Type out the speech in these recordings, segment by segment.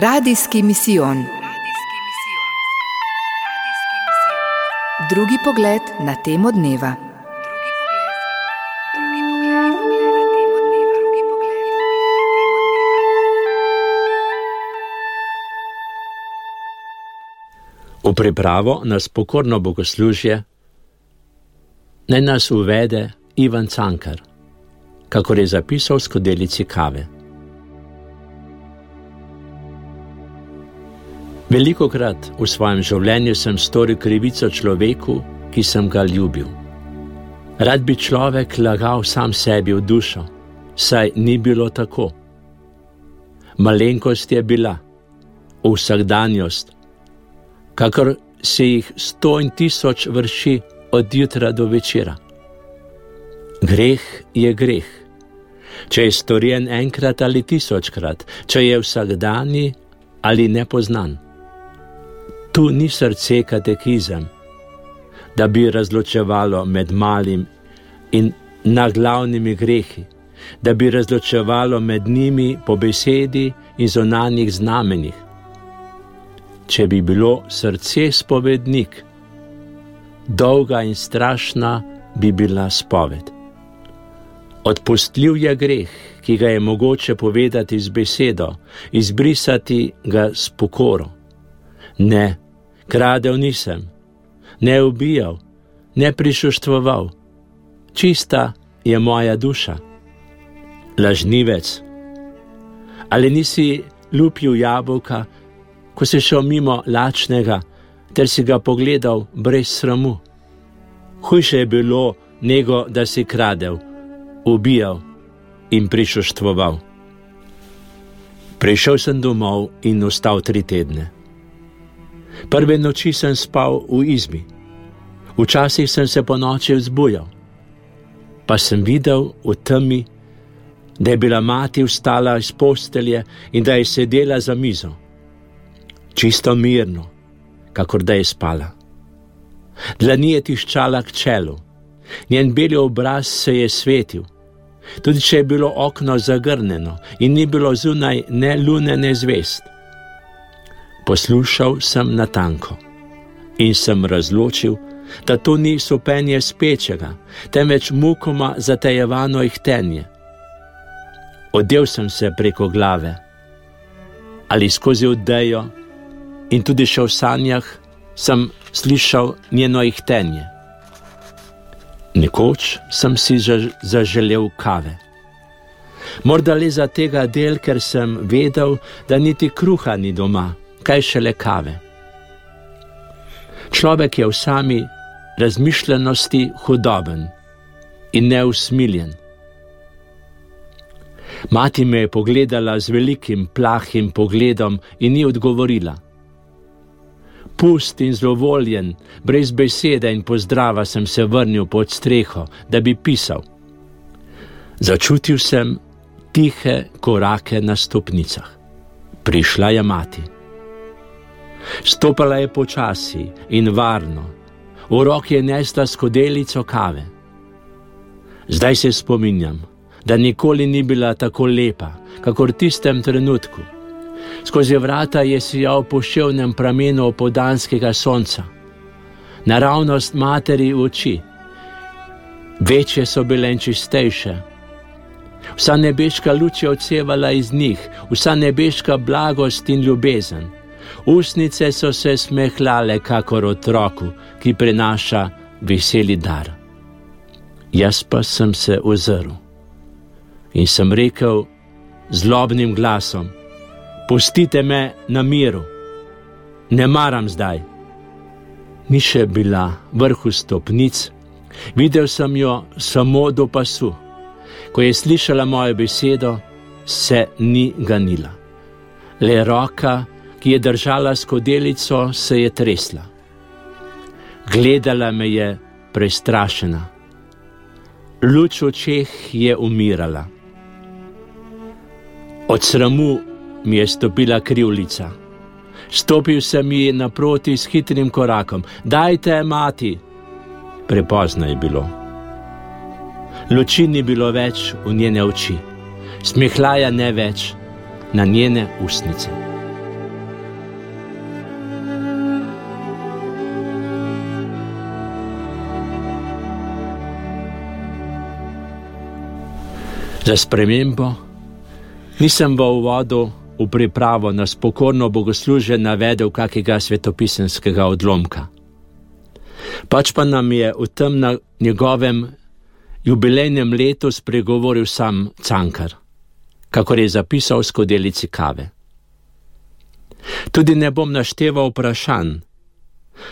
Radijski misijon. Drugi pogled na temo dneva. V pripravo nas pokorno bogoslužje naj nas uvede Ivan Cankar, kakor je zapisal v skodelici kave. Veliko krat v svojem življenju sem storil krivico človeku, ki sem ga ljubil. Rad bi človek lagal sam sebi v dušo, saj ni bilo tako. Malenkost je bila, vsakdanjost, kakor se jih sto in tisoč vrši od jutra do večera. Greh je greh. Če je storjen enkrat ali tisočkrat, če je vsakdani ali nepoznan. Tu ni srce katekizem, da bi razločevalo med malim in naglavnimi grehi, da bi razločevalo med njimi po besedi in zonanjih znamenjih če bi bilo srce spovednik, dolga in strašna bi bila spoved. Odpustljiv je greh, ki ga je mogoče povedati z besedo, izbrisati ga s pokoro. Ne, kradel nisem, ne ubijal, ne prišuštvoval, čista je moja duša. Lažnivec. Ali nisi lupil jabolka, ko si šel mimo lačnega, ter si ga pogledal brez sramu. Hujše je bilo nego, da si kradel, ubijal in prišoštvoval. Prišel sem domov in ostal tri tedne. Prve noči sem spal v izbi, včasih sem se po noči vzbujal, pa sem videl v temi, da je bila mati vstala iz postelje in da je sedela za mizo. Čisto mirno, kakor da je spala. Dlani je tiščala k čelu, njen beli obraz se je svetil, tudi če je bilo okno zagrnjeno in ni bilo zunaj ne lune, ne zvest. Poslušal sem na tanko in sem razločil, da to ni sopenje spečega, temveč mukoma zatejevano ihtenje. Odel sem se preko glave ali skozi odejo in tudi še v sanjah sem slišal njeno ihtenje. Nekoč sem si zaželel kave. Morda le za tega del, ker sem vedel, da niti kruha ni doma, kaj šele kave. Človek je v sami razmišljenosti hudoben in neusmiljen. Mati me je pogledala z velikim plahim pogledom in ni odgovorila pust in zlovoljen, brez besede in pozdrava sem se vrnil pod streho, da bi pisal. Začutil sem tihe korake na stopnicah. Prišla je mati. Stopala je počasi in varno, v roki je nesla skodelico kave. Zdaj se spominjam, da nikoli ni bila tako lepa, kakor v tistem trenutku. Skozi vrata je sijal poševnem pramenu opodanskega sonca. Naravnost materi oči, večje so bile in čistejše. Vsa nebeška luč je odsevala iz njih, vsa nebeška blagost in ljubezen. Usnice so se smehljale, kakor otroku, ki prenaša veseli dar. Jaz pa sem se ozrl in sem rekel zlobnim glasom: Pustite me na miru, ne maram zdaj. Ni še bila vrhu stopnic, videl sem jo samo do pasu. Ko je slišala mojo besedo, se ni ganila. Le roka, ki je držala skodelico, se je tresla. Gledala me je prestrašena. Luč v očeh je umirala. Od sramu mi je stopila krivlica. Stopil sem ji naproti s hitrim korakom: Dajte, mati! Prepozno je bilo. Luči ni bilo več v njene oči, smehlaja ne več na njene usnice. Za spremembo nisem v uvodu v pripravo na spokorno bogoslužje navedel kakega svetopisenskega odlomka. Pač pa nam je v tem na njegovem jubilejnem letu spregovoril sam Cankar, kakor je zapisal v skodelici kave. Tudi ne bom našteval vprašanj,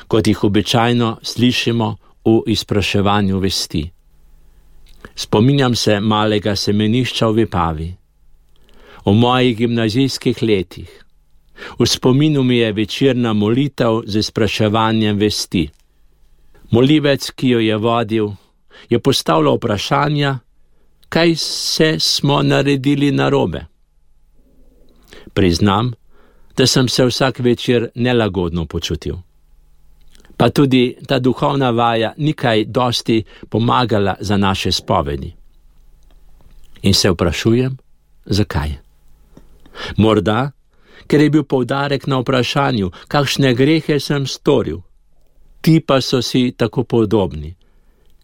kot jih običajno slišimo v izpraševanju vesti. Spominjam se malega semenišča v Vipavi, o mojih gimnazijskih letih. V spominu mi je večerna molitev z izpraševanjem vesti. Molivec, ki jo je vodil, je postavljal vprašanja, kaj se smo naredili narobe. Priznam, da sem se vsak večer nelagodno počutil. Pa tudi ta duhovna vaja ni kaj dosti pomagala za naše spovedi. In se vprašujem, zakaj? Morda, ker je bil poudarek na vprašanju, kakšne grehe sem storil, ti pa so si tako podobni,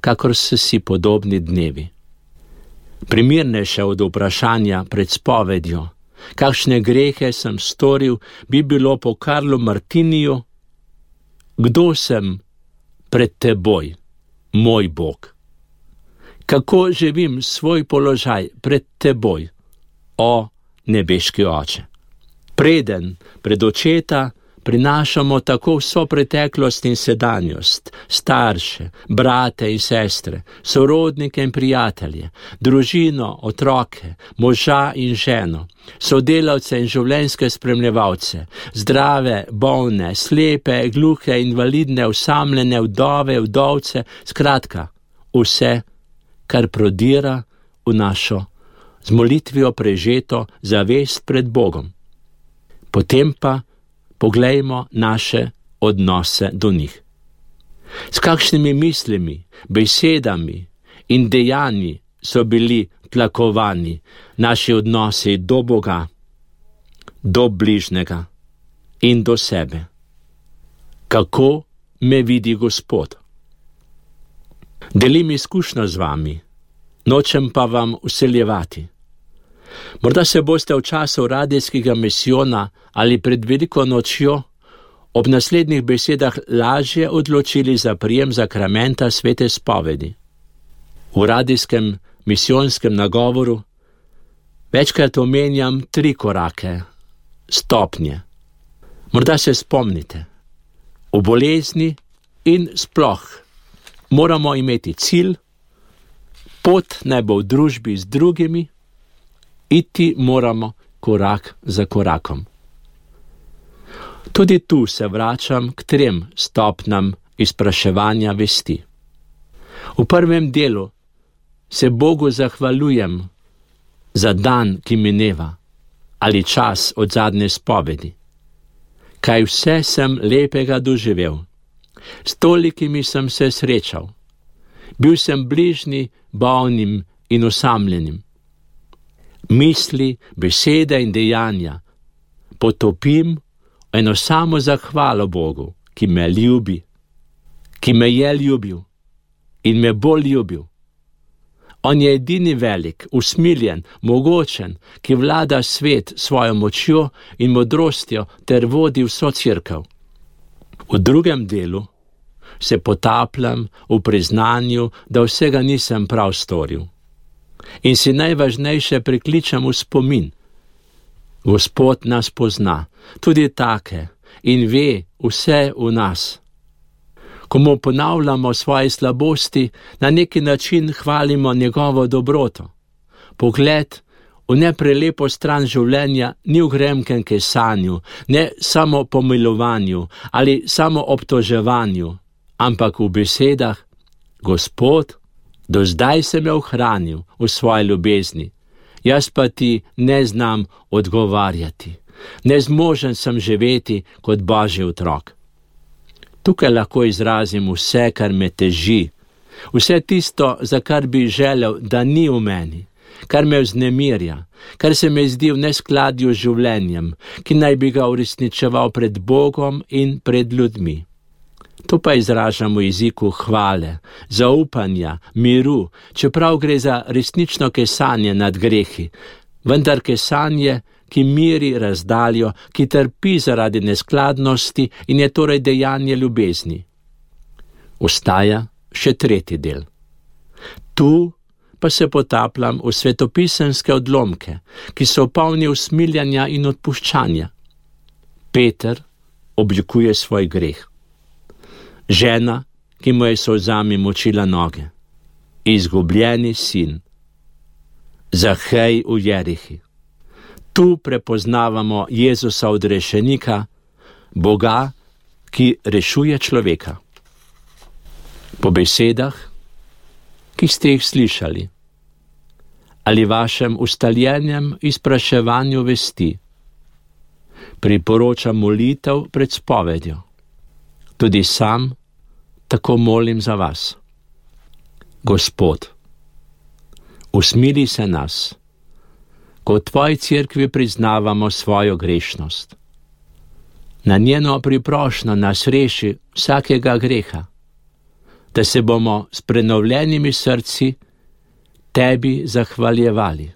kakor so si podobni dnevi. Primernejše od vprašanja pred spovedjo, kakšne grehe sem storil, bi bilo po Karlu Martiniju, kdo sem pred teboj, moj Bog. Kako živim svoj položaj pred teboj, o nebeški oče. Preden pred očeta prinašamo tako vso preteklost in sedanjost, starše, brate in sestre, sorodnike in prijatelje, družino, otroke, moža in ženo, sodelavce in življenjske spremljevalce, zdrave, bolne, slepe, gluhe, invalidne, usamljene, vdove, vdovce, skratka, vse, kar prodira v našo z molitvijo prežeto zavest pred Bogom. Potem pa poglejmo naše odnose do njih. S kakšnimi mislimi, besedami in dejanji so bili tlakovani naši odnosi do Boga, do bližnjega in do sebe. Kako me vidi Gospod? Delim izkušnjo z vami, nočem pa vam usiljevati. Morda se boste v času radijskega misijona ali pred veliko nočjo ob naslednjih besedah lažje odločili za prijem zakramenta svete spovedi. V radijskem misijonskem nagovoru večkrat omenjam tri korake, stopnje. Morda se spomnite, v bolezni in sploh moramo imeti cilj, pot naj bo v družbi z drugimi, iti moramo korak za korakom. Tudi tu se vračam k trem stopnjam izpraševanja vesti. V prvem delu se Bogu zahvaljujem za dan, ki mineva, ali čas od zadnje spovedi. Kaj vse sem lepega doživel, s tolikimi sem se srečal, bil sem bližnji, bolnim in osamljenim misli, besede in dejanja potopim eno samo zahvalo Bogu, ki me ljubi, ki me je ljubil in me bo ljubil. On je edini velik, usmiljen, mogočen, ki vlada svet svojo močjo in modrostjo ter vodi vso crkv. V drugem delu se potapljam v priznanju, da vsega nisem prav storil in si najvažnejše prikličem v spomin. Gospod nas pozna, tudi take, in ve vse v nas. Ko mu ponavljamo svoje slabosti, na neki način hvalimo njegovo dobroto. Pogled v neprelepo stran življenja ni v gremkem kesanju, ne samo pomilovanju ali samo obtoževanju, ampak v besedah: Gospod, Do zdaj sem jo ohranil v svoji ljubezni, jaz pa ti ne znam odgovarjati, ne zmožen sem živeti kot božji otrok. Tukaj lahko izrazim vse, kar me teži, vse tisto, za kar bi želel, da ni v meni, kar me vznemirja, kar se mi zdi v neskladju z življenjem, ki naj bi ga uresničeval pred Bogom in pred ljudmi. To pa izražamo v jeziku hvale, zaupanja, miru, čeprav gre za resnično kesanje nad grehi, vendar kesanje, ki miri razdaljo, ki trpi zaradi neskladnosti in je torej dejanje ljubezni. Ostaja še tretji del. Tu pa se potapljam v svetopisenske odlomke, ki so polni usmiljanja in odpuščanja. Peter oblikuje svoj greh. Žena, ki mu je solzami močila noge, izgubljeni sin, Zahej v Jerihi. Tu prepoznavamo Jezusa odrešenika, Boga, ki rešuje človeka. Po besedah, ki ste jih slišali, ali vašem ustaljenem izpraševanju vesti, priporočam molitev pred spovedjo. Tudi sam tako molim za vas. Gospod, usmili se nas ko v tvoji cerkvi priznavamo svojo grešnost. Na njeno priprošno nas reši vsakega greha, da se bomo s prenovljenimi srci tebi zahvaljevali.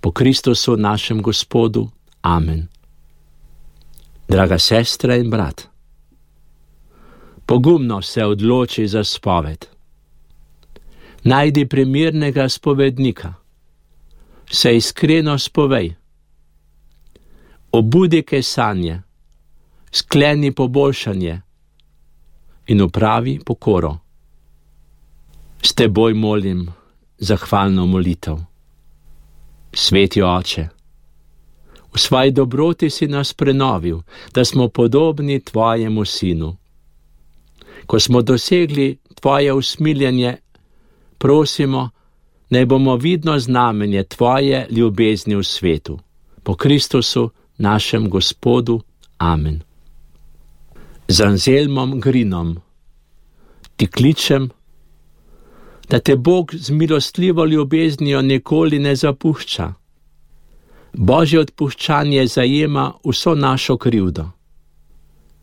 Po Kristusu našem Gospodu. Amen. Draga sestra in brat, pogumno se odloči za spoved. Najdi primernega spovednika se iskreno spovej. Obudi kesanje, skleni poboljšanje in upravi pokoro. S teboj molim zahvalno molitev. Sveti oče, v svoji dobroti si nas prenovil, da smo podobni tvojemu sinu. Ko smo dosegli tvoje usmiljenje, prosimo, naj bomo vidno znamenje Tvoje ljubezni v svetu. Po Kristusu, našem Gospodu. Amen. Z Anselmom Grinom ti kličem, da te Bog z milostljivo ljubeznijo nikoli ne zapušča. Božje odpuščanje zajema vso našo krivdo.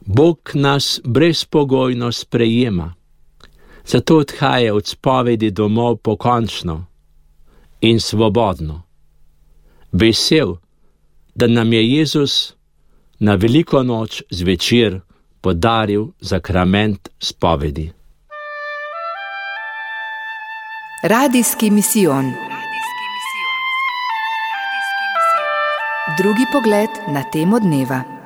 Bog nas brezpogojno sprejema, zato odhaja od spovedi domov pokončno in svobodno. Vesel, da nam je Jezus na veliko noč zvečer podaril zakrament spovedi. Radijski misijon. Drugi pogled na temo dneva.